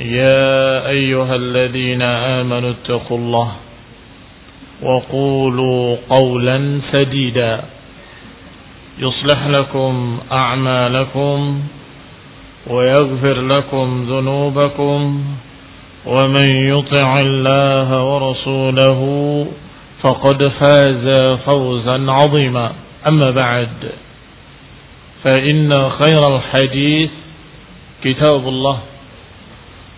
يا أيها الذين آمنوا اتقوا الله وقولوا قولا سديدا يصلح لكم أعمالكم ويغفر لكم ذنوبكم ومن يطع الله ورسوله فقد فاز فوزا عظيما. أما بعد فإن خير الحديث كتاب الله.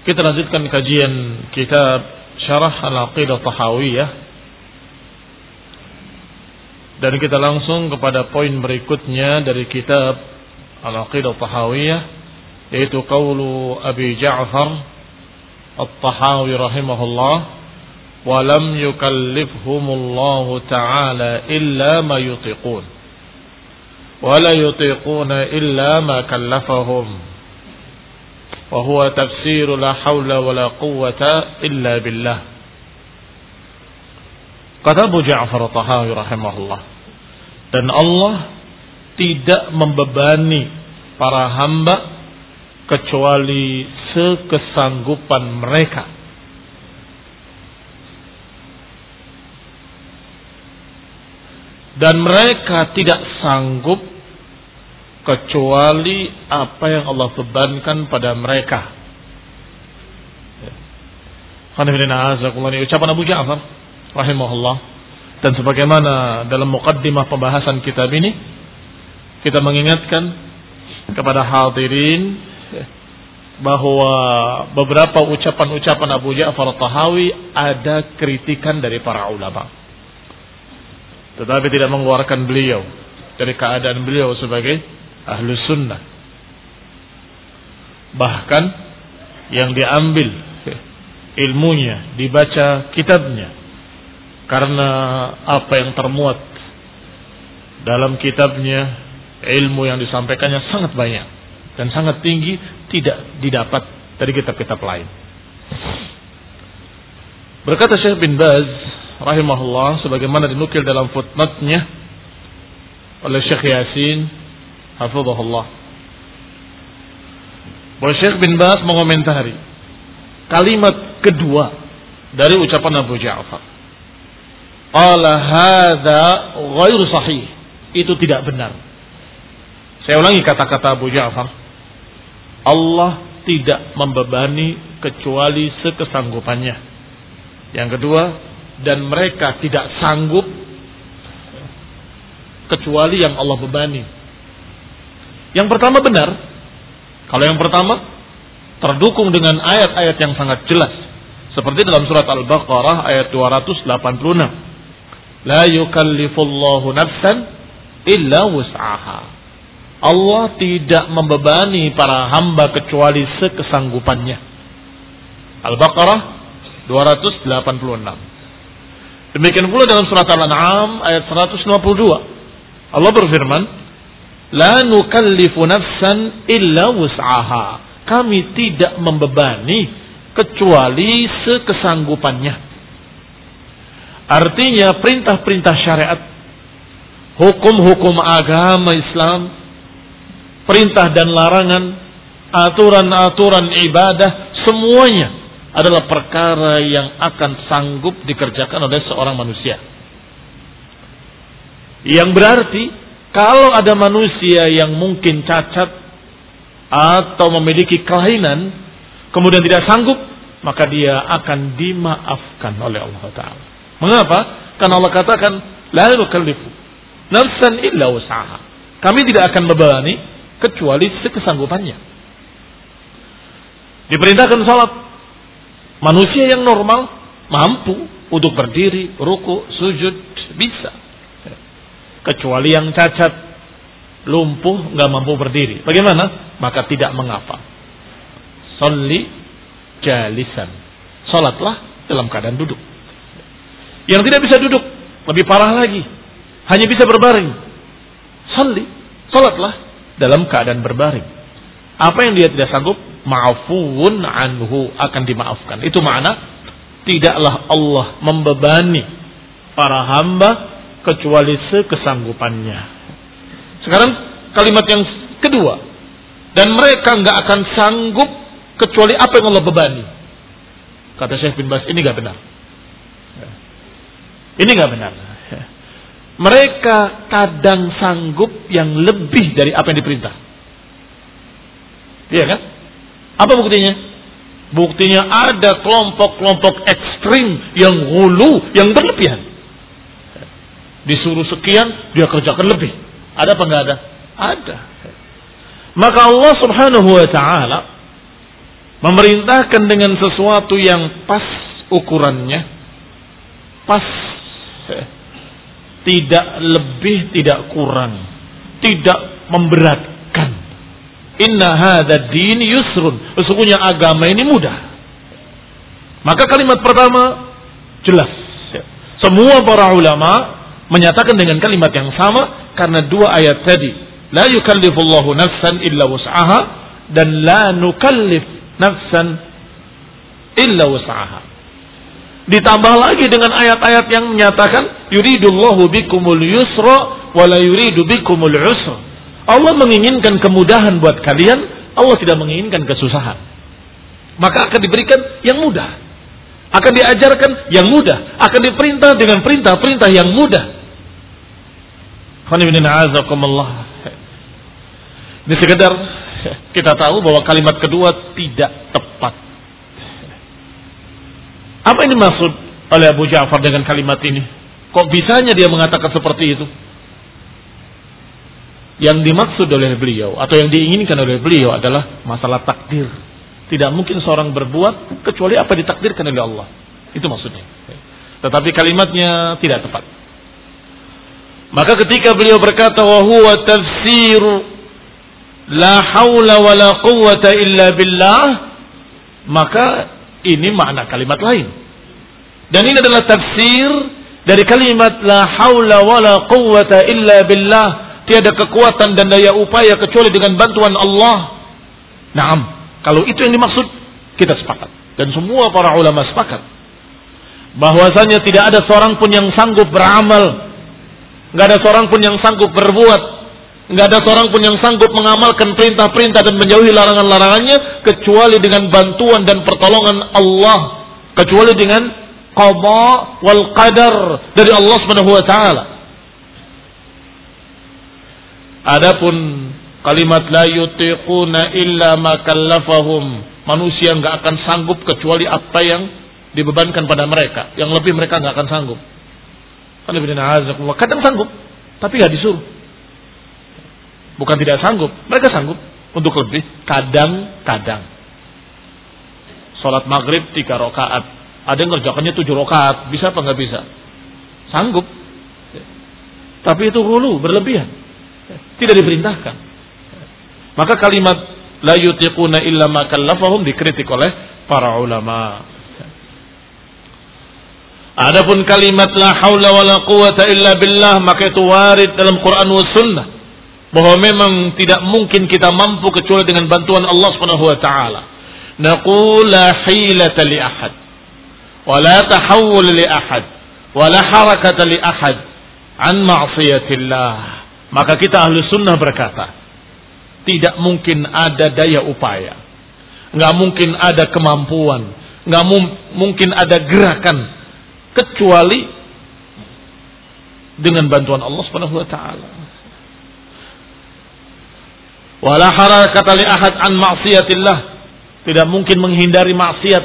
Kita lanjutkan kajian kitab Syarah Al-Aqidah Tahawiyah. Dan kita langsung kepada poin berikutnya dari kitab Al-Aqidah Tahawiyah yaitu qaulu Abi Ja'far At-Tahawi rahimahullah wa lam yukallifhumullahu ta'ala illa ma yutiqun wa la yutiquna illa ma kallafahum وهو تفسير لا حول ولا قوة إلا بالله kata Abu Ja'far Tahawi rahimahullah dan Allah tidak membebani para hamba kecuali sekesanggupan mereka dan mereka tidak sanggup kecuali apa yang Allah bebankan pada mereka. Ucapan Abu Ja'far rahimahullah dan sebagaimana dalam mukaddimah pembahasan kitab ini kita mengingatkan kepada hadirin bahwa beberapa ucapan-ucapan Abu Ja'far Tahawi ada kritikan dari para ulama. Tetapi tidak mengeluarkan beliau dari keadaan beliau sebagai ahlu sunnah. Bahkan yang diambil ilmunya, dibaca kitabnya. Karena apa yang termuat dalam kitabnya, ilmu yang disampaikannya sangat banyak. Dan sangat tinggi, tidak didapat dari kitab-kitab lain. Berkata Syekh bin Baz rahimahullah sebagaimana dinukil dalam footnote-nya oleh Syekh Yasin hafizahullah. Bahwa Syekh bin Baz mengomentari kalimat kedua dari ucapan Abu Ja'far. Qala hadza ghairu sahih. Itu tidak benar. Saya ulangi kata-kata Abu Ja'far. Allah tidak membebani kecuali sekesanggupannya. Yang kedua, dan mereka tidak sanggup kecuali yang Allah bebani. Yang pertama benar. Kalau yang pertama terdukung dengan ayat-ayat yang sangat jelas. Seperti dalam surat Al-Baqarah ayat 286. La yukallifullahu nafsan illa wus'aha. Allah tidak membebani para hamba kecuali sekesanggupannya. Al-Baqarah 286. Demikian pula dalam surat Al-An'am ayat 152. Allah berfirman, La nukallifu nafsan illa wus'aha. Kami tidak membebani kecuali sekesanggupannya. Artinya perintah-perintah syariat, hukum-hukum agama Islam perintah dan larangan, aturan-aturan ibadah, semuanya adalah perkara yang akan sanggup dikerjakan oleh seorang manusia. Yang berarti kalau ada manusia yang mungkin cacat atau memiliki kelainan, kemudian tidak sanggup, maka dia akan dimaafkan oleh Allah Taala. Mengapa? Karena Allah katakan, la nukallifu nafsan illa usaha. Kami tidak akan membebani kecuali sekesanggupannya. Diperintahkan salat. Manusia yang normal mampu untuk berdiri, ruku, sujud bisa. Kecuali yang cacat, lumpuh, nggak mampu berdiri. Bagaimana? Maka tidak mengapa. Soli jalisan. Salatlah dalam keadaan duduk. Yang tidak bisa duduk, lebih parah lagi. Hanya bisa berbaring. Soli, salatlah dalam keadaan berbaring. Apa yang dia tidak sanggup, ma'fuun anhu akan dimaafkan. Itu makna tidaklah Allah membebani para hamba kecuali sekesanggupannya. Sekarang kalimat yang kedua. Dan mereka nggak akan sanggup kecuali apa yang Allah bebani. Kata Syekh bin Bas, ini nggak benar. Ini nggak benar mereka kadang sanggup yang lebih dari apa yang diperintah. Iya kan? Apa buktinya? Buktinya ada kelompok-kelompok ekstrim yang hulu, yang berlebihan. Disuruh sekian, dia kerjakan lebih. Ada apa enggak ada? Ada. Maka Allah subhanahu wa ta'ala memerintahkan dengan sesuatu yang pas ukurannya, pas tidak lebih, tidak kurang. Tidak memberatkan. Inna hadha din yusrun. Sesungguhnya agama ini mudah. Maka kalimat pertama jelas. Semua para ulama menyatakan dengan kalimat yang sama karena dua ayat tadi. La yukallifullahu nafsan illa wus'aha dan la nukallif nafsan illa wus'aha. Ditambah lagi dengan ayat-ayat yang menyatakan yuridullahu bikumul yusra wa la yuridu bikumul usra. Allah menginginkan kemudahan buat kalian, Allah tidak menginginkan kesusahan. Maka akan diberikan yang mudah. Akan diajarkan yang mudah, akan diperintah dengan perintah-perintah yang mudah. Ini sekedar kita tahu bahwa kalimat kedua tidak tepat. Apa ini maksud oleh Abu Ja'far dengan kalimat ini? Kok bisanya dia mengatakan seperti itu? Yang dimaksud oleh beliau atau yang diinginkan oleh beliau adalah masalah takdir. Tidak mungkin seorang berbuat kecuali apa ditakdirkan oleh Allah. Itu maksudnya. Tetapi kalimatnya tidak tepat. Maka ketika beliau berkata wa tafsir la haula wa la quwwata illa billah maka ini makna kalimat lain. Dan ini adalah tafsir dari kalimat la haula wala quwwata illa billah. Tiada kekuatan dan daya upaya kecuali dengan bantuan Allah. Naam, kalau itu yang dimaksud kita sepakat dan semua para ulama sepakat bahwasanya tidak ada seorang pun yang sanggup beramal, nggak ada seorang pun yang sanggup berbuat, nggak ada seorang pun yang sanggup mengamalkan perintah-perintah dan menjauhi larangan-larangannya kecuali dengan bantuan dan pertolongan Allah, kecuali dengan qada wal qadar dari Allah Subhanahu wa taala. Adapun kalimat la yutiquna illa ma kallafahum manusia nggak akan sanggup kecuali apa yang dibebankan pada mereka. Yang lebih mereka nggak akan sanggup kadang sanggup tapi nggak disuruh. Bukan tidak sanggup mereka sanggup untuk lebih. Kadang-kadang. Sholat maghrib tiga rakaat. Ada yang ngerjakannya tujuh rakaat. Bisa apa nggak bisa? Sanggup. Tapi itu hulu berlebihan. Tidak diperintahkan. Maka kalimat la yutiquna illa ma dikritik oleh para ulama Adapun kalimat la haula wala quwata illa billah maka itu warid dalam Quran wa sunnah bahwa memang tidak mungkin kita mampu kecuali dengan bantuan Allah Subhanahu wa taala. Naqul la hilata li ahad wa la tahawul li ahad wa la harakata li ahad an ma'siyatillah. Maka kita ahlu sunnah berkata, tidak mungkin ada daya upaya. Nggak mungkin ada kemampuan. Nggak mungkin ada gerakan kecuali dengan bantuan Allah Subhanahu wa taala. Wala harakata li ahad an ma'siyatillah. Tidak mungkin menghindari maksiat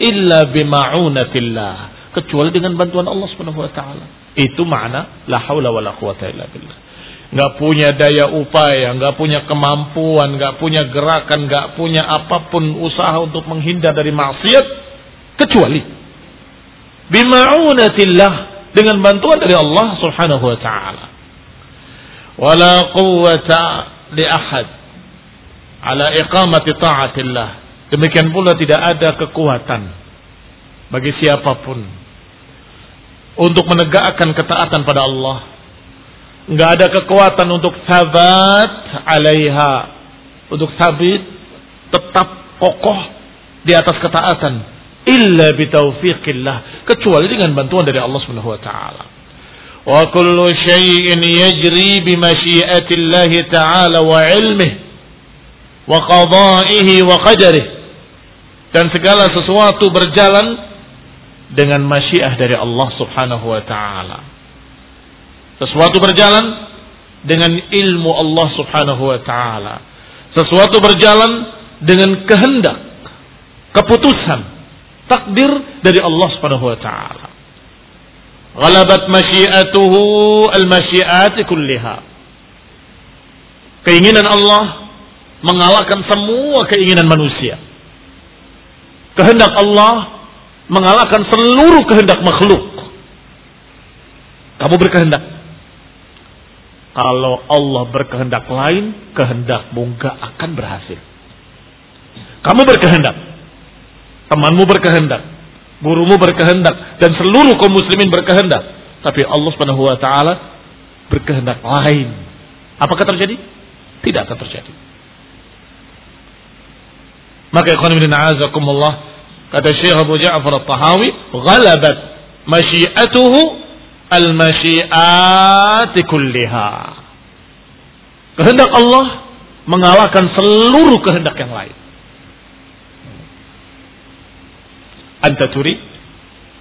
illa bima'unatillah, kecuali dengan bantuan Allah Subhanahu wa taala. Itu makna la haula wala quwata illa billah. Nggak punya daya upaya, nggak punya kemampuan, nggak punya gerakan, nggak punya apa pun usaha untuk menghindar dari maksiat kecuali bima'unatillah dengan bantuan dari Allah Subhanahu wa taala. Wala quwwata li ahad ala iqamati ta'atillah. Demikian pula tidak ada kekuatan bagi siapa pun untuk menegakkan ketaatan pada Allah. Enggak ada kekuatan untuk sabat alaiha, untuk sabit tetap kokoh di atas ketaatan illa bitaufiqillah kecuali dengan bantuan dari Allah Subhanahu wa taala. Wa kullu syai'in yajri bi masyiatillah taala wa ilmih wa qada'ihi wa qadarihi. Dan segala sesuatu berjalan dengan masyiah dari Allah Subhanahu wa taala. Sesuatu berjalan dengan ilmu Allah Subhanahu wa taala. Sesuatu berjalan dengan kehendak, keputusan takdir dari Allah Subhanahu wa taala. Ghalabat masyiatuhu al-masyiati kulliha. Keinginan Allah mengalahkan semua keinginan manusia. Kehendak Allah mengalahkan seluruh kehendak makhluk. Kamu berkehendak. Kalau Allah berkehendak lain, kehendakmu gak akan berhasil. Kamu berkehendak temanmu berkehendak, gurumu berkehendak, dan seluruh kaum muslimin berkehendak. Tapi Allah Subhanahu wa taala berkehendak lain. Apakah terjadi? Tidak akan terjadi. Maka ikhwan bin a'azakumullah kata Syekh Abu Ja'far At-Tahawi, "Ghalabat masyiatuhu al-masyiati kulliha." Kehendak Allah mengalahkan seluruh kehendak yang lain. Anta turid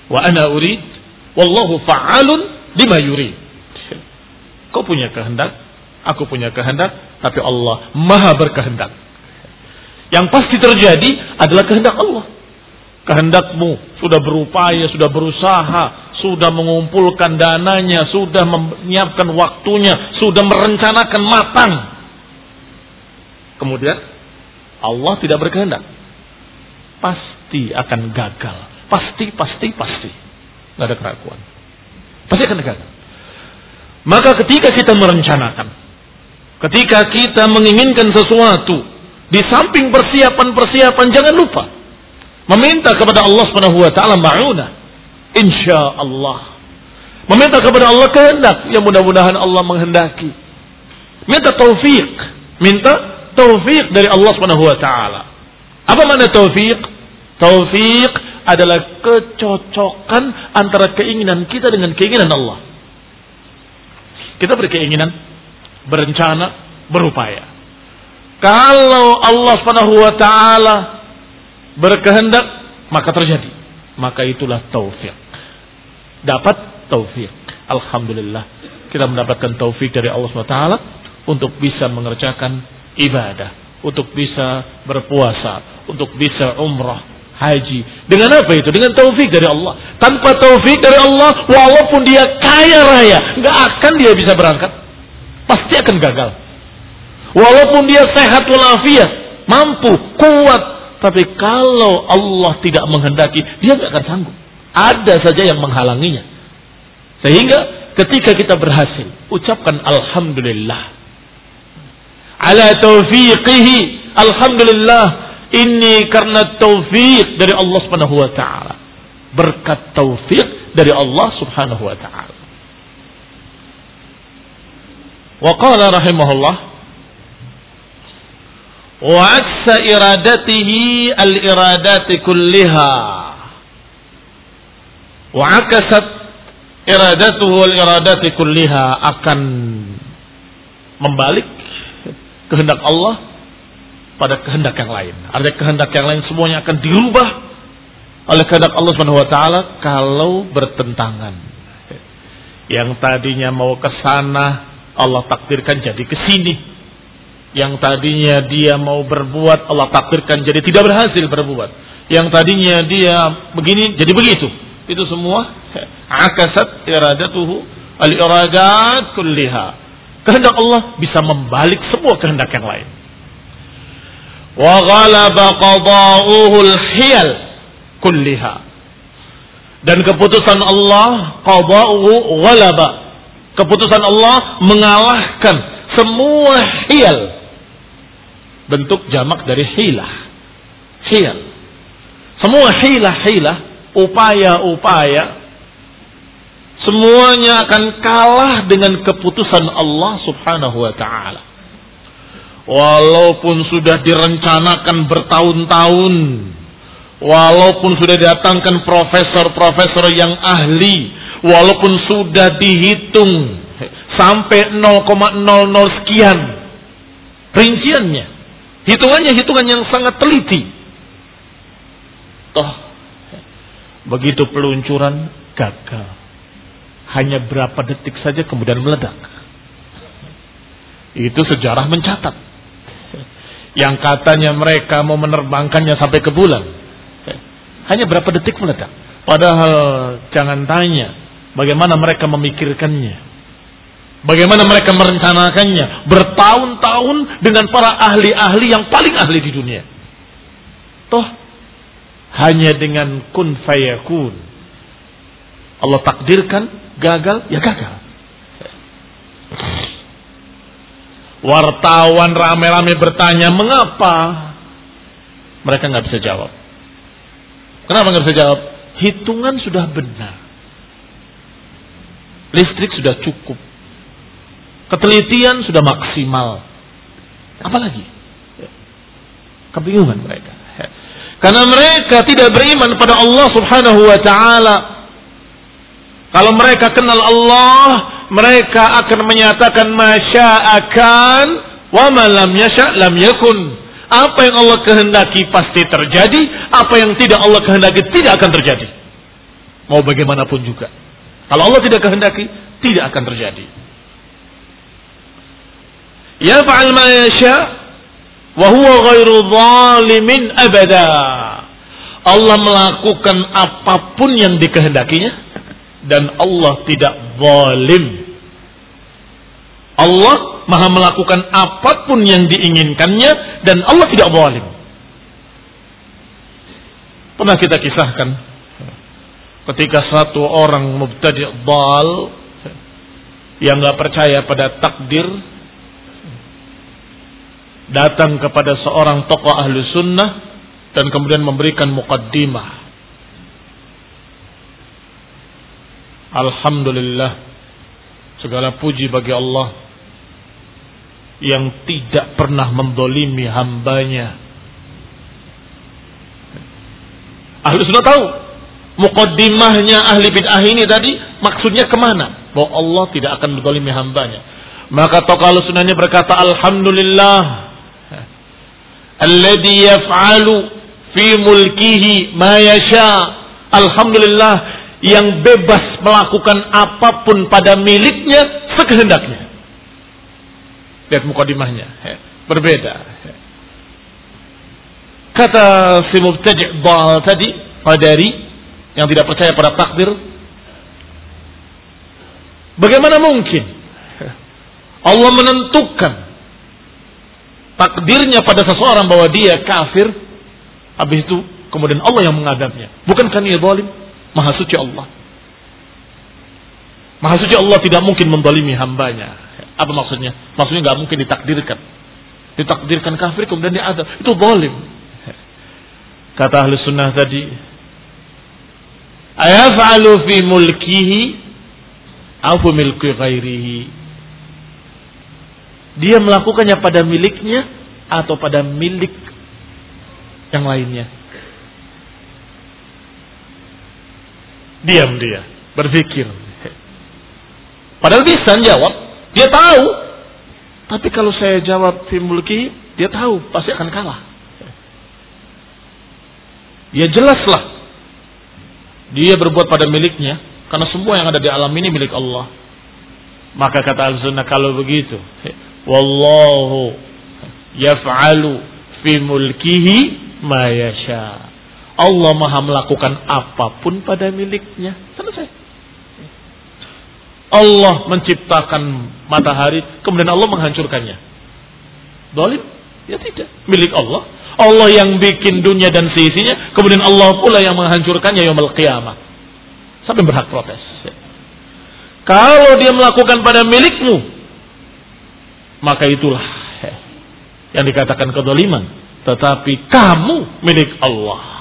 wa ana urid wallahu fa'alun lima yurid. Kau punya kehendak, aku punya kehendak, tapi Allah Maha berkehendak. Yang pasti terjadi adalah kehendak Allah. Kehendakmu sudah berupaya, sudah berusaha, sudah mengumpulkan dananya, sudah menyiapkan waktunya, sudah merencanakan matang. Kemudian Allah tidak berkehendak. Pas pasti akan gagal. Pasti, pasti, pasti. Nggak ada keraguan. Pasti akan gagal. Maka ketika kita merencanakan, ketika kita menginginkan sesuatu, di samping persiapan-persiapan jangan lupa meminta kepada Allah Subhanahu wa taala ma'una. Insya Allah. Meminta kepada Allah kehendak yang mudah-mudahan Allah menghendaki. Minta taufik, minta taufik dari Allah Subhanahu wa taala. Apa makna taufik? Taufik adalah kecocokan antara keinginan kita dengan keinginan Allah. Kita berkeinginan, berencana, berupaya. Kalau Allah Subhanahu wa taala berkehendak, maka terjadi. maka itulah taufik. Dapat taufik. Alhamdulillah kita mendapatkan taufik dari Allah SWT untuk bisa mengerjakan ibadah, untuk bisa berpuasa, untuk bisa umrah, haji. Dengan apa itu? Dengan taufik dari Allah. Tanpa taufik dari Allah, walaupun dia kaya raya, nggak akan dia bisa berangkat. Pasti akan gagal. Walaupun dia sehat walafiat, mampu, kuat, tapi kalau Allah tidak menghendaki, dia nggak akan sanggup. Ada saja yang menghalanginya. Sehingga ketika kita berhasil, ucapkan alhamdulillah. Ala taufiqihi, alhamdulillah. Ini karena taufik dari Allah Subhanahu wa taala. Berkat taufik dari Allah Subhanahu wa taala. Wa qala rahimahullah wa iradatihi al-iradati kulliha wa akasat iradatuhu wal iradati kulliha akan membalik kehendak Allah pada kehendak yang lain. Artinya kehendak yang lain semuanya akan dirubah oleh kehendak Allah Subhanahu wa taala kalau bertentangan. Yang tadinya mau ke sana Allah takdirkan jadi ke sini. Yang tadinya dia mau berbuat Allah takdirkan jadi tidak berhasil berbuat. Yang tadinya dia begini jadi begitu. Itu semua akasat iradatuhu al-iradat kulliha. Kehendak Allah bisa membalik semua kehendak yang lain. Wa ghalaba qada'uhu al-hiyal kulliha. Dan keputusan Allah qada'uhu ghalaba. Keputusan Allah mengalahkan semua hiyal. Bentuk jamak dari hilah. Hiyal. Semua hilah-hilah, upaya-upaya semuanya akan kalah dengan keputusan Allah Subhanahu wa taala. Walaupun sudah direncanakan bertahun-tahun, walaupun sudah datangkan profesor-profesor yang ahli, walaupun sudah dihitung sampai 0,00 sekian rinciannya. Hitungannya hitungan yang sangat teliti. Toh begitu peluncuran gagal hanya berapa detik saja kemudian meledak. Itu sejarah mencatat. Yang katanya mereka mau menerbangkannya sampai ke bulan. Hanya berapa detik meledak. Padahal jangan tanya bagaimana mereka memikirkannya. Bagaimana mereka merencanakannya. Bertahun-tahun dengan para ahli-ahli yang paling ahli di dunia. Toh hanya dengan kun fayakun. Allah takdirkan gagal, ya gagal. Wartawan rame-rame bertanya, mengapa? Mereka nggak bisa jawab. Kenapa nggak bisa jawab? Hitungan sudah benar. Listrik sudah cukup. Ketelitian sudah maksimal. Apalagi? Kebingungan mereka. Karena mereka tidak beriman pada Allah subhanahu wa ta'ala. Kalau mereka kenal Allah, mereka akan menyatakan akan wa malam yasha lam yakun. Apa yang Allah kehendaki pasti terjadi, apa yang tidak Allah kehendaki tidak akan terjadi. Mau bagaimanapun juga. Kalau Allah tidak kehendaki, tidak akan terjadi. Ya fa'al ma yasha wa huwa ghairu zalimin abada. Allah melakukan apa pun yang dikehendakinya dan Allah tidak zalim. Allah maha melakukan apa pun yang diinginkannya dan Allah tidak zalim. Pernah kita kisahkan ketika satu orang mubtadi' dal yang nggak percaya pada takdir datang kepada seorang tokoh ahlu sunnah dan kemudian memberikan mukaddimah Alhamdulillah segala puji bagi Allah yang tidak pernah mendolimi hambanya. Ahli sunnah tahu mukaddimahnya ahli bid'ah ini tadi maksudnya ke mana? Bahwa Allah tidak akan mendolimi hambanya. Maka tokoh sunnahnya berkata Alhamdulillah Alladhi yaf'alu fi mulkihi ma yasha' Alhamdulillah yang bebas melakukan apa pun pada miliknya sekehendaknya. Lihat mukadimahnya, berbeda. Kata si mubtadi' tadi, Qadari yang tidak percaya pada takdir, bagaimana mungkin Allah menentukan takdirnya pada seseorang bahwa dia kafir, habis itu kemudian Allah yang mengadabnya. Bukankah ia zalim? Maha suci Allah. Maha suci Allah tidak mungkin mendalimi hambanya. Apa maksudnya? Maksudnya nggak mungkin ditakdirkan. Ditakdirkan kafir kemudian dia ada. Itu zalim. Kata ahli sunnah tadi. Ayaf'alu fi mulkihi Aku milki ghairihi. Dia melakukannya pada miliknya atau pada milik yang lainnya. Diam dia, berpikir. Padahal bisa jawab, dia tahu. Tapi kalau saya jawab mulki, dia tahu pasti akan kalah. Ya jelaslah. Dia berbuat pada miliknya, karena semua yang ada di alam ini milik Allah. Maka kata al-sunnah kalau begitu, wallahu yaf'alu fi mulkihi ma yasha. Allah maha melakukan apa pun pada miliknya. Selesai. Allah menciptakan matahari, kemudian Allah menghancurkannya. Dolim? Ya tidak. Milik Allah. Allah yang bikin dunia dan seisinya, kemudian Allah pula yang menghancurkannya yaumul qiyamah. Sampai berhak protes. Kalau dia melakukan pada milikmu, maka itulah yang dikatakan kedoliman. Tetapi kamu milik Allah.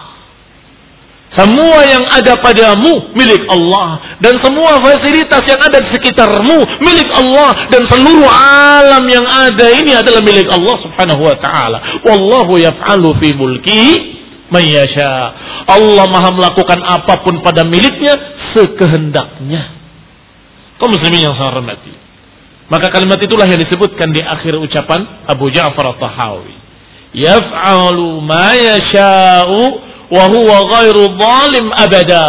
Semua yang ada padamu milik Allah dan semua fasilitas yang ada di sekitarmu milik Allah dan seluruh alam yang ada ini adalah milik Allah Subhanahu wa taala. Wallahu yaf'alu fi mulki man yasha. Allah Maha melakukan apa pun pada miliknya sekehendaknya. Kau muslimin yang saya hormati. Maka kalimat itulah yang disebutkan di akhir ucapan Abu Ja'far At-Tahawi. Yaf'alu ma yasha'u wa ghairu zalim abada.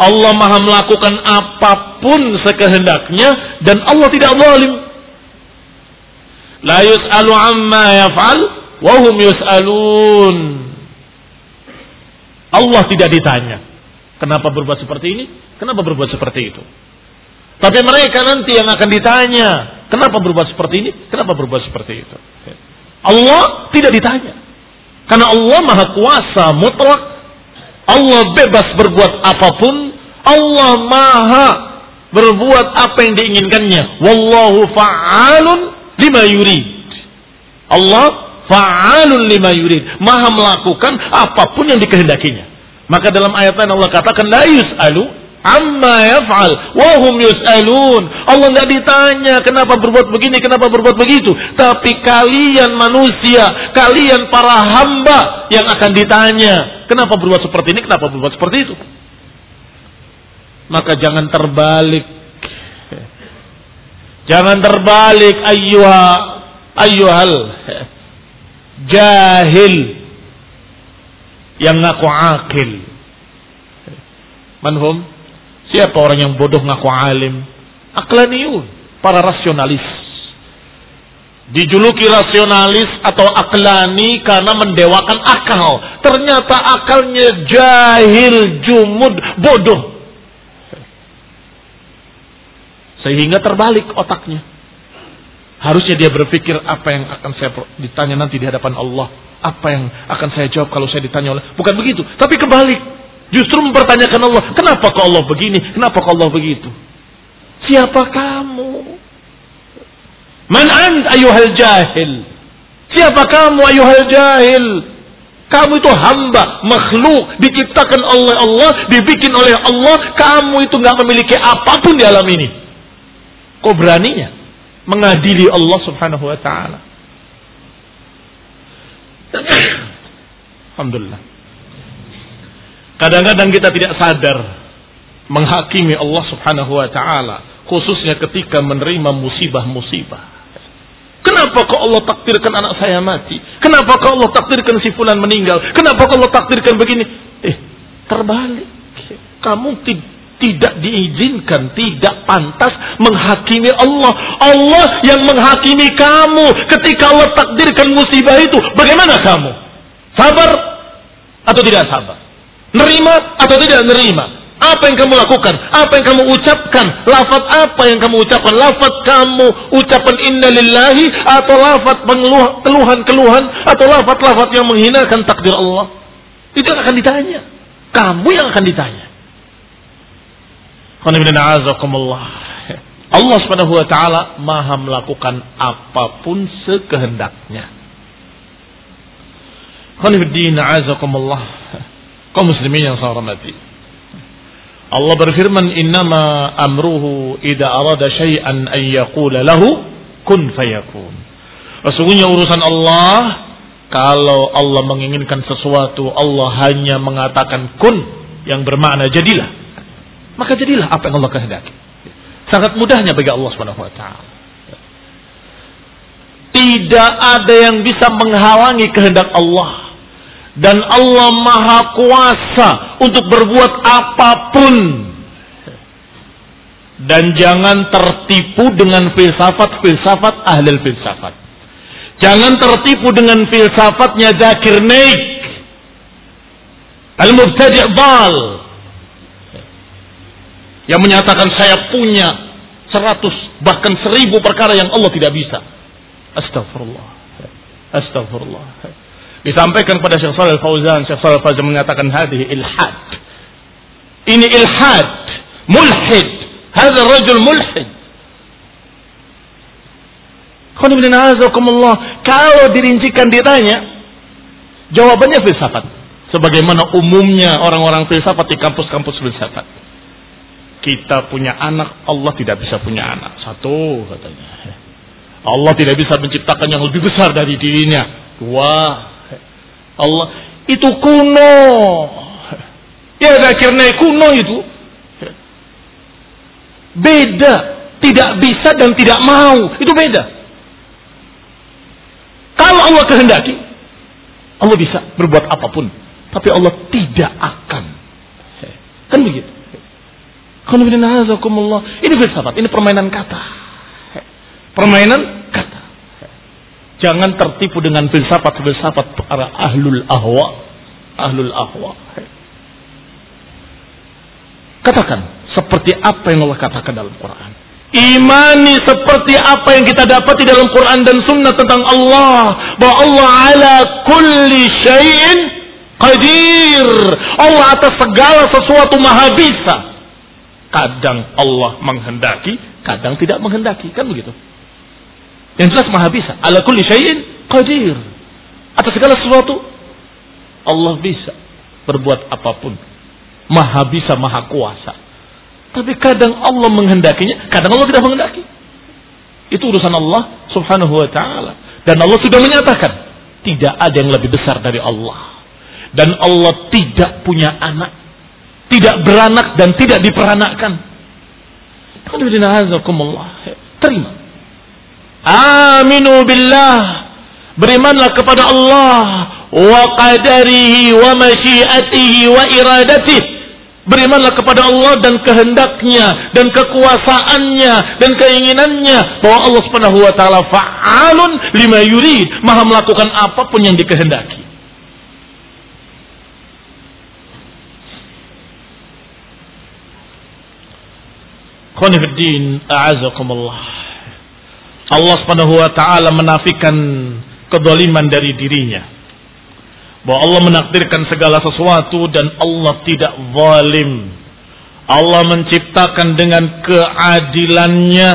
Allah Maha melakukan apa pun sekehendaknya dan Allah tidak zalim. La yus'alu amma yaf'al wa hum yus'alun. Allah tidak ditanya. Kenapa berbuat seperti ini? Kenapa berbuat seperti itu? Tapi mereka nanti yang akan ditanya. Kenapa berbuat seperti ini? Kenapa berbuat seperti itu? Allah tidak ditanya. Karena Allah maha kuasa mutlak. Allah bebas berbuat apa pun. Allah maha berbuat apa yang diinginkannya. Wallahu fa'alun lima yurid. Allah fa'alun lima yurid. Maha melakukan apa pun yang dikehendakinya. Maka dalam ayat lain Allah katakan la yus'alu amma yaf'al wa hum yus'alun. Allah nggak ditanya kenapa berbuat begini, kenapa berbuat begitu, tapi kalian manusia, kalian para hamba yang akan ditanya, kenapa berbuat seperti ini, kenapa berbuat seperti itu. Maka jangan terbalik. Jangan terbalik ayyuha ayyuhal jahil yang ngaku akil. Manhum Siapa orang yang bodoh ngaku alim? Aklaniun, para rasionalis. Dijuluki rasionalis atau aklani karena mendewakan akal. Ternyata akalnya jahil, jumud, bodoh. Sehingga terbalik otaknya. Harusnya dia berpikir apa yang akan saya ditanya nanti di hadapan Allah. Apa yang akan saya jawab kalau saya ditanya oleh. Bukan begitu. Tapi kebalik. Justru mempertanyakan Allah, kenapa kok Allah begini, kenapa kok Allah begitu? Siapa kamu? Man ant ayuhal jahil? Siapa kamu ayuhal jahil? Kamu itu hamba, makhluk, diciptakan oleh Allah, dibikin oleh Allah. Kamu itu nggak memiliki apa pun di alam ini. Kok beraninya mengadili Allah subhanahu wa ta'ala? Alhamdulillah. Kadang-kadang kita tidak sadar menghakimi Allah Subhanahu wa taala, khususnya ketika menerima musibah-musibah. Kenapa kok Allah takdirkan anak saya mati? Kenapa kok Allah takdirkan si fulan meninggal? Kenapa kok Allah takdirkan begini? Eh, terbalik. Kamu tidak diizinkan, tidak pantas menghakimi Allah. Allah yang menghakimi kamu ketika Allah takdirkan musibah itu. Bagaimana kamu? Sabar atau tidak sabar? Nerima atau tidak nerima? Apa yang kamu lakukan? Apa yang kamu ucapkan? Lafat apa yang kamu ucapkan? Lafat kamu ucapan innalillahi atau lafat keluhan-keluhan atau lafat-lafat yang menghinakan takdir Allah? Itu yang akan ditanya. Kamu yang akan ditanya. Allah subhanahu wa ta'ala maha melakukan apa pun sekehendaknya. Khonifuddin Kau muslimin yang saya hormati. Allah berfirman, "Innama amruhu idza arada syai'an an yaqula lahu kun fayakun." Sesungguhnya urusan Allah kalau Allah menginginkan sesuatu, Allah hanya mengatakan kun yang bermakna jadilah maka jadilah apa yang Allah kehendaki. Sangat mudahnya bagi Allah Subhanahu wa taala. Tidak ada yang bisa menghalangi kehendak Allah. Dan Allah Maha Kuasa untuk berbuat apa pun. Dan jangan tertipu dengan filsafat-filsafat ahli filsafat. Jangan tertipu dengan filsafatnya Zakir Naik. Al-Mubtadi' Bal yang menyatakan saya punya seratus bahkan seribu perkara yang Allah tidak bisa. Astagfirullah. Astagfirullah. Disampaikan pada Syekh Shalal Fauzan, Syekh Shalal Fauzan mengatakan hadis ilhad. Ini ilhad, mulhid. Hadza rajul mulhid. Kalau dirincikan ditanya, jawabannya filsafat. Sebagaimana umumnya orang-orang filsafat di kampus-kampus filsafat kita punya anak, Allah tidak bisa punya anak. Satu katanya. Allah tidak bisa menciptakan yang lebih besar dari dirinya. Dua. Allah itu kuno. Ya akhirnya kuno itu. Beda. Tidak bisa dan tidak mau. Itu beda. Kalau Allah kehendaki, Allah bisa berbuat apa pun. Tapi Allah tidak akan. Kan begitu. Ini filsafat, ini permainan kata. Permainan kata. Jangan tertipu dengan filsafat-filsafat para ahlul ahwa. Ahlul ahwa. Katakan seperti apa yang Allah katakan dalam Quran. Imani seperti apa yang kita dapat di dalam Quran dan Sunnah tentang Allah. Bahwa Allah ala kulli syai'in qadir. Allah atas segala sesuatu maha bisa. Kadang Allah menghendaki, kadang tidak menghendaki. Kan begitu. Yang jelas maha bisa. Ala kulli syai'in qadir. Atas segala sesuatu Allah bisa berbuat apa pun. Maha bisa, maha kuasa. Tapi kadang Allah menghendakinya, kadang Allah tidak menghendaki. Itu urusan Allah subhanahu wa ta'ala. Dan Allah sudah menyatakan, tidak ada yang lebih besar dari Allah. Dan Allah tidak punya anak tidak beranak dan tidak diperanakkan. Terima. Aminu billah. Berimanlah kepada Allah wa qadarihi wa masyiatihi wa iradatihi. Berimanlah kepada Allah dan kehendaknya dan kekuasaannya dan keinginannya bahwa Allah Subhanahu wa taala fa'alun lima yurid, maha melakukan apa pun yang dikehendaki. Khonifuddin a'azakumullah. Allah subhanahu wa ta'ala menafikan kedoliman dari dirinya. Bahwa Allah menakdirkan segala sesuatu dan Allah tidak zalim. Allah menciptakan dengan keadilannya.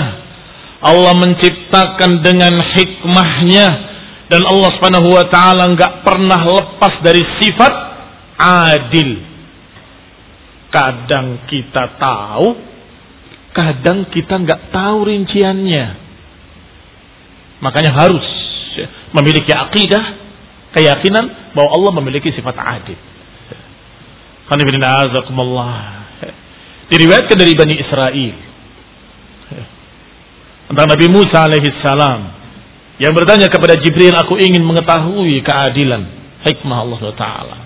Allah menciptakan dengan hikmahnya. Dan Allah subhanahu wa ta'ala nggak pernah lepas dari sifat adil. Kadang kita tahu, kadang kita nggak tahu rinciannya. Makanya harus ya, memiliki akidah, keyakinan bahwa Allah memiliki sifat adil. Diriwayatkan dari Bani Israel tentang Nabi Musa alaihi salam yang bertanya kepada Jibril, aku ingin mengetahui keadilan hikmah Allah Taala.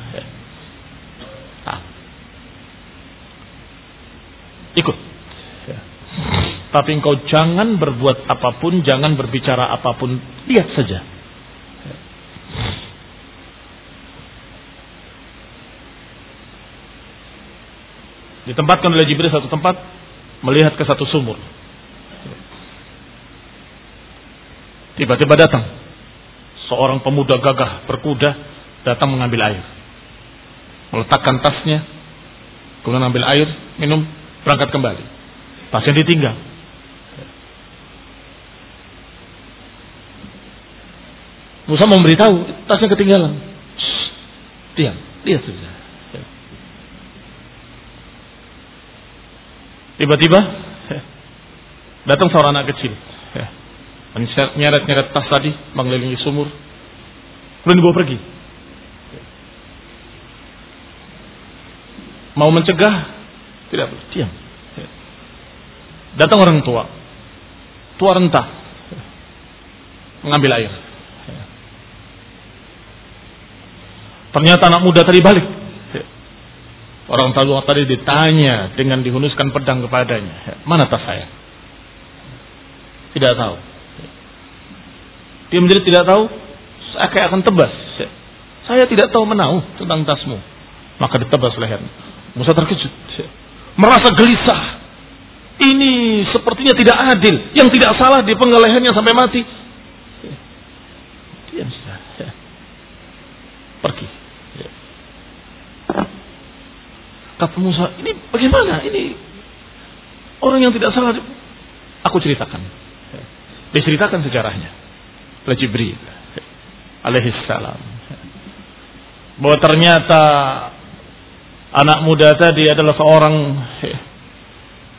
Tapi engkau jangan berbuat apa pun, jangan berbicara apa pun. Lihat saja. Ditempatkan oleh Jibril satu tempat, melihat ke satu sumur. Tiba-tiba datang seorang pemuda gagah berkuda datang mengambil air. Meletakkan tasnya, kemudian ambil air, minum, berangkat kembali. Tasnya ditinggal. Musa memberitahu, tasnya ketinggalan. Diam, lihat saja. Tiba-tiba datang seorang anak kecil. Nyeret-nyeret tas tadi, mengelilingi sumur. Kemudian dibawa pergi. Mau mencegah, tidak boleh. Diam. Datang orang tua. Tua rentah. Mengambil air. Ternyata anak muda tadi balik. Orang tua tadi ditanya dengan dihunuskan pedang kepadanya. Mana tas saya? Tidak tahu. Dia menjadi tidak tahu. Saya kayak akan tebas. Saya tidak tahu menau tentang tasmu. Maka ditebas leher. Musa terkejut. Merasa gelisah. Ini sepertinya tidak adil. Yang tidak salah di lehernya sampai mati. Diam. Pergi. Kata Musa, ini bagaimana? Ini orang yang tidak salah. Aku ceritakan. Diceritakan sejarahnya. Oleh Jibril. Alaihissalam. Bahwa ternyata anak muda tadi adalah seorang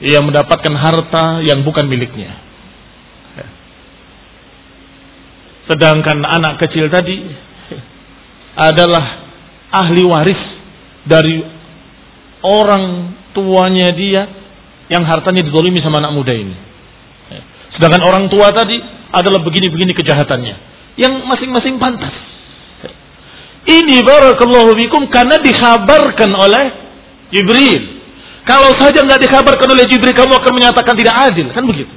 yang mendapatkan harta yang bukan miliknya. Sedangkan anak kecil tadi adalah ahli waris dari orang tuanya dia yang hartanya didolimi sama anak muda ini. Sedangkan orang tua tadi adalah begini-begini kejahatannya. Yang masing-masing pantas. Ini barakallahu bikum karena dikhabarkan oleh Jibril. Kalau saja nggak dikhabarkan oleh Jibril kamu akan menyatakan tidak adil. Kan begitu.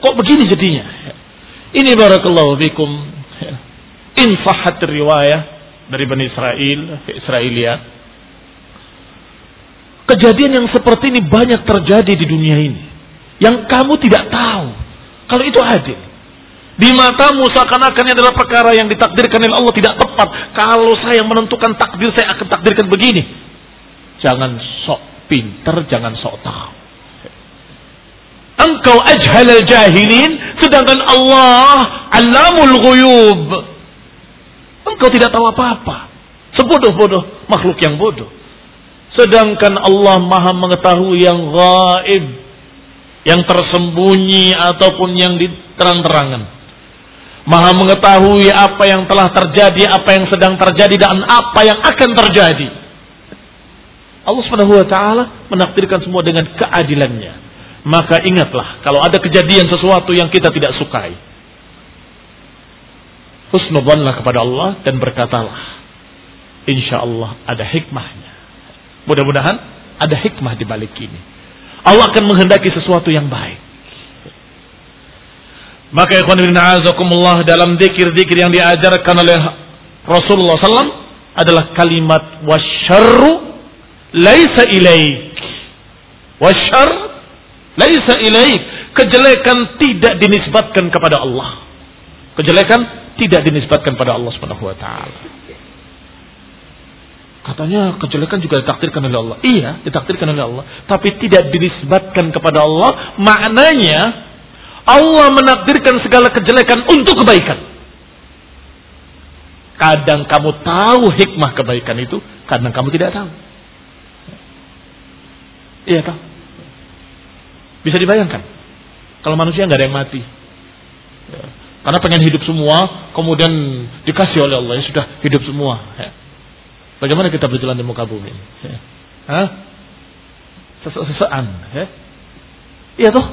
Kok begini jadinya? Ini barakallahu bikum. Infahat riwayah dari Bani Israel, Israeliat Kejadian yang seperti ini banyak terjadi di dunia ini. Yang kamu tidak tahu. Kalau itu adil. Di matamu seakan-akan adalah perkara yang ditakdirkan oleh Allah tidak tepat. Kalau saya menentukan takdir, saya akan takdirkan begini. Jangan sok pinter, jangan sok tahu. Engkau ajhal jahilin, sedangkan Allah alamul ghuyub. Engkau tidak tahu apa-apa. Sebodoh-bodoh makhluk yang bodoh. Sedangkan Allah maha mengetahui yang gaib. Yang tersembunyi ataupun yang diterang-terangan. Maha mengetahui apa yang telah terjadi, apa yang sedang terjadi, dan apa yang akan terjadi. Allah subhanahu wa ta'ala menakdirkan semua dengan keadilannya. Maka ingatlah, kalau ada kejadian sesuatu yang kita tidak sukai. Husnubhanlah kepada Allah dan berkatalah. Insya Allah ada hikmahnya. Mudah-mudahan ada hikmah di balik ini. Allah akan menghendaki sesuatu yang baik. Maka ikhwan bin a'azakumullah dalam zikir-zikir yang diajarkan oleh Rasulullah SAW adalah kalimat wasyarru laisa ilaik. Wasyar laisa ilaik. Kejelekan tidak dinisbatkan kepada Allah. Kejelekan tidak dinisbatkan pada Allah Subhanahu wa taala. Katanya kejelekan juga ditakdirkan oleh Allah. Iya, ditakdirkan oleh Allah. Tapi tidak dinisbatkan kepada Allah. Maknanya, Allah menakdirkan segala kejelekan untuk kebaikan. Kadang kamu tahu hikmah kebaikan itu, kadang kamu tidak tahu. Iya tahu. Bisa dibayangkan. Kalau manusia nggak ada yang mati. Karena pengen hidup semua, kemudian dikasih oleh Allah, ya sudah hidup semua. Ya. Bagaimana kita berjalan di muka bumi? Ya. Hah? Sesean, ya? Iya toh?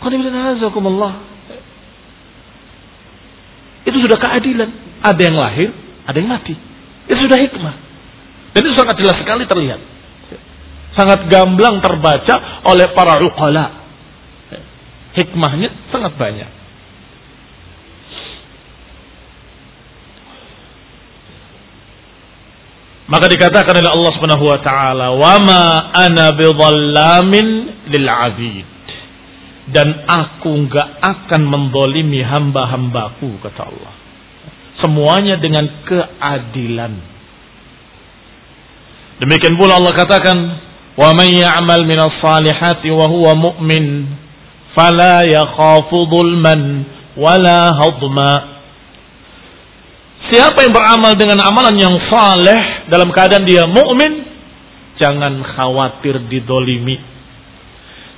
Qanibillah. Itu sudah keadilan. Ada yang lahir, ada yang mati. Itu sudah hikmah. Dan itu sangat jelas sekali terlihat. sangat gamblang terbaca oleh para uqala. Hikmahnya sangat banyak. Maka dikatakan oleh Allah Subhanahu wa taala, "Wa ma ana bidhallamin lil 'abid." Dan aku enggak akan mendolimi hamba-hambaku kata Allah. Semuanya dengan keadilan. Demikian pula Allah katakan, "Wa man ya'mal minas salihati wa huwa mu'min, fala yakhafu dhulman wala hadma." Siapa yang beramal dengan amalan yang saleh dalam keadaan dia mukmin, jangan khawatir didolimi.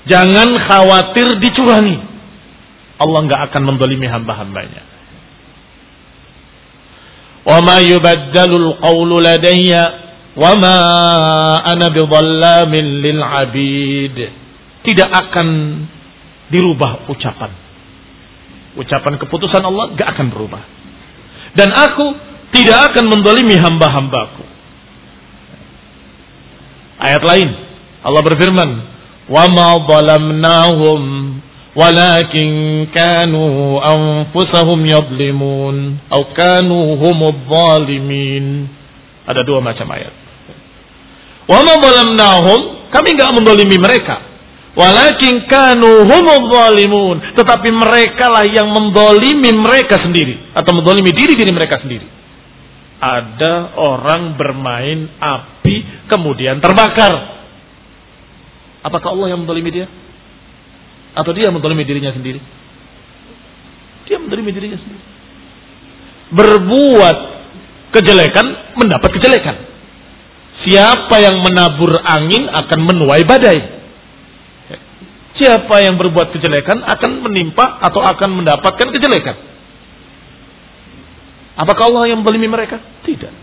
Jangan khawatir dicurangi. Allah nggak akan mendolimi hamba-hambanya. Wa ma yubaddalul qawlu ladayya wa ma ana bidhallamin lil abid. Tidak akan dirubah ucapan. Ucapan keputusan Allah gak akan berubah dan aku tidak akan mendolimi hamba-hambaku. Ayat lain Allah berfirman, "Wa ma zalamnahum walakin kanu anfusahum yadlimun atau kanu humudz zalimin." Ada dua macam ayat. Wa ma zalamnahum, kami enggak mendolimi mereka. Walakin kanu humul zalimun. Tetapi mereka lah yang mendolimi mereka sendiri. Atau mendolimi diri-diri mereka sendiri. Ada orang bermain api kemudian terbakar. Apakah Allah yang mendolimi dia? Atau dia mendolimi dirinya sendiri? Dia mendolimi dirinya sendiri. Berbuat kejelekan mendapat kejelekan. Siapa yang menabur angin akan menuai badai. Siapa yang berbuat kejelekan akan menimpa atau akan mendapatkan kejelekan. Apakah Allah yang melimi mereka? Tidak.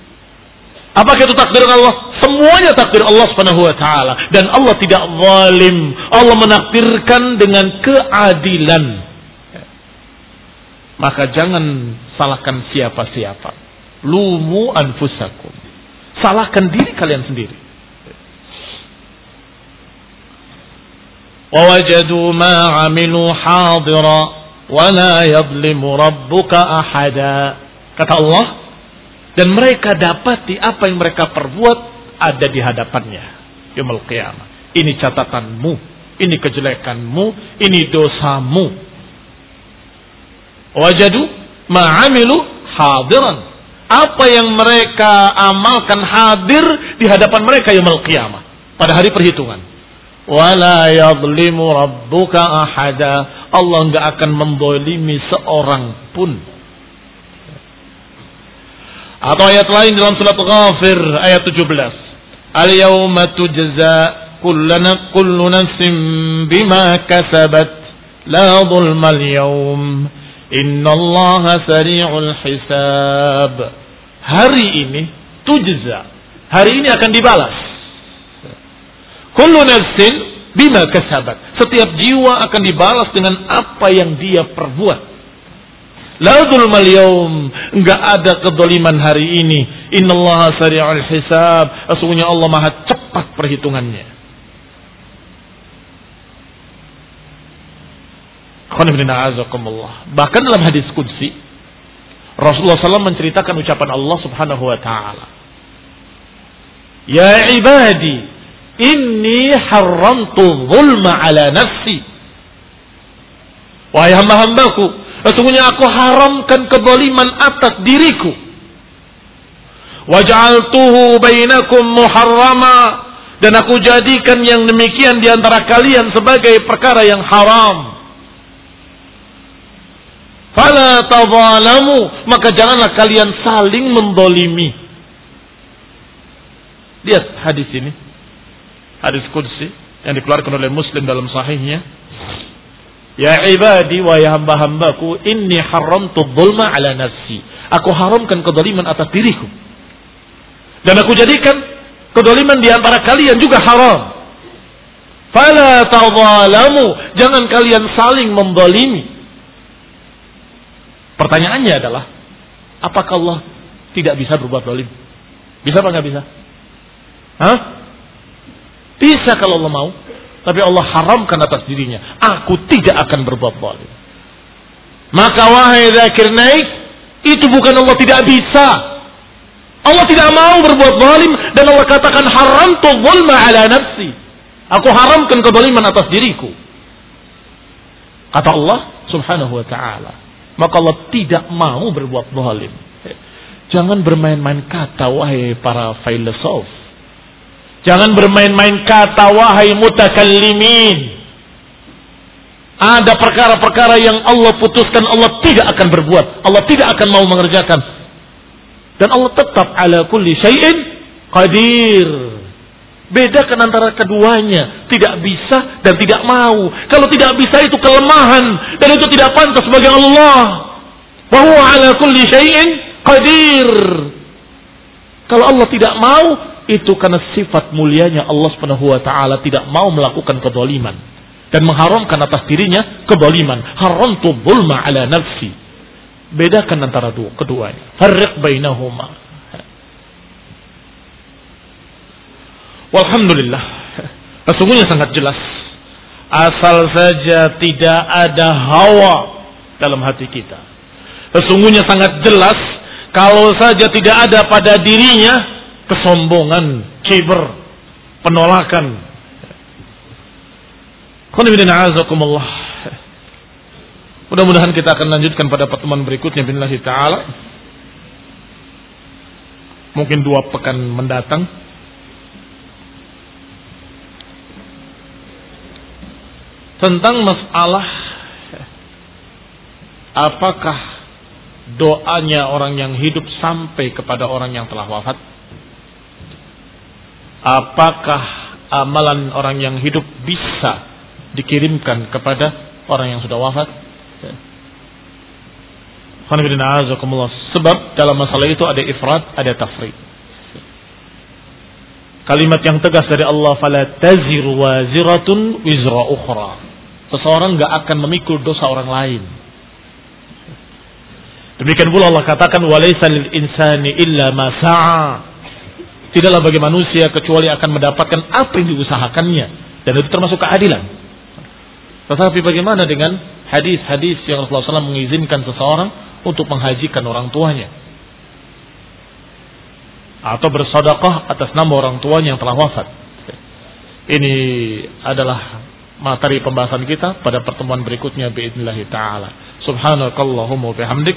Apakah itu takdir Allah? Semuanya takdir Allah Subhanahu wa taala dan Allah tidak zalim. Allah menakdirkan dengan keadilan. Maka jangan salahkan siapa-siapa. Lumu anfusakum. Salahkan diri kalian sendiri. ووجدوا ما عملوا حاضرا ولا يظلم ربك أحدا kata Allah dan mereka dapati apa yang mereka perbuat ada di hadapannya yaumul qiyamah. Ini catatanmu ini kejelekanmu ini dosamu. Wajadu ma'amilu hadiran. Apa yang mereka amalkan hadir di hadapan mereka yaumul qiyamah pada hari perhitungan. Wala yadlimu rabbuka ahada. Allah enggak akan mendolimi seorang pun atau ayat lain dalam surat Ghafir ayat 17 al yawma tujza kullana kullu nafsin bima kasabat la zulma al yawm innallaha sari'ul hisab. Hari ini tujza. Hari ini akan dibalas. Kullu nafsin bima kasabat. Setiap jiwa akan dibalas dengan apa yang dia perbuat. La dzulmal yaum, enggak ada kedoliman hari ini. Innallaha sari'ul hisab. Sesungguhnya Allah Maha cepat perhitungannya. Bahkan dalam hadis Qudsi, Rasulullah SAW menceritakan ucapan Allah Subhanahu wa taala. Ya ibadi, Inni haramtu zulma ala nafsi. Wahai hamba-hambaku, sesungguhnya aku haramkan kedoliman atas diriku. Waj'altuhu bainakum muharrama dan aku jadikan yang demikian di antara kalian sebagai perkara yang haram. Fala tadzalamu, maka janganlah kalian saling mendolimi. Lihat hadis ini hadis qudsi yang dikeluarkan oleh Muslim dalam sahihnya Ya ibadi wa ya hamba-hambaku inni haramtu dhulma ala nafsi. Aku haramkan kedoliman atas diriku. Dan aku jadikan kedoliman di antara kalian juga haram. Fala tadzalamu, jangan kalian saling mendolimi. Pertanyaannya adalah, apakah Allah tidak bisa berbuat dolim? Bisa apa nggak bisa? Hah? Bisa kalau Allah mau. Tapi Allah haramkan atas dirinya. Aku tidak akan berbuat zalim. Maka wahai zakir naik, itu bukan Allah tidak bisa. Allah tidak mau berbuat zalim dan Allah katakan haram tu zulma ala nafsi. Aku haramkan kezaliman atas diriku. Kata Allah subhanahu wa ta'ala. Maka Allah tidak mau berbuat zalim. Jangan bermain-main kata wahai para filosof. Jangan bermain-main kata wahai mutakallimin. Ada perkara-perkara yang Allah putuskan Allah tidak akan berbuat. Allah tidak akan mau mengerjakan. Dan Allah tetap ala kulli syai'in qadir. Bedakan antara keduanya. Tidak bisa dan tidak mau. Kalau tidak bisa itu kelemahan. Dan itu tidak pantas bagi Allah. Bahwa ala kulli syai'in qadir. Kalau Allah tidak mau, itu karena sifat mulianya Allah Subhanahu wa taala tidak mau melakukan kezaliman dan mengharamkan atas dirinya kezaliman. Haramtu zulma ala nafsi. Bedakan antara dua keduanya. Farriq bainahuma. Walhamdulillah. Sesungguhnya sangat jelas. Asal saja tidak ada hawa dalam hati kita. Sesungguhnya sangat jelas kalau saja tidak ada pada dirinya kesombongan, kiber, penolakan. Mudah-mudahan kita akan lanjutkan pada pertemuan berikutnya billahi taala. Mungkin dua pekan mendatang. Tentang masalah apakah doanya orang yang hidup sampai kepada orang yang telah wafat? Apakah amalan orang yang hidup bisa dikirimkan kepada orang yang sudah wafat? Sebab dalam masalah itu ada ifrat, ada tafrid. Kalimat yang tegas dari Allah, "Fala taziru waziratun wizra ukhra." Seseorang nggak akan memikul dosa orang lain. Demikian pula Allah katakan walaysa lil insani illa ma sa'a Tidaklah bagi manusia kecuali akan mendapatkan apa yang diusahakannya dan itu termasuk keadilan. Tetapi bagaimana dengan hadis-hadis yang Rasulullah SAW mengizinkan seseorang untuk menghajikan orang tuanya atau bersedekah atas nama orang tuanya yang telah wafat. Ini adalah materi pembahasan kita pada pertemuan berikutnya باذنillah taala. Subhanakallahumma wa bihamdik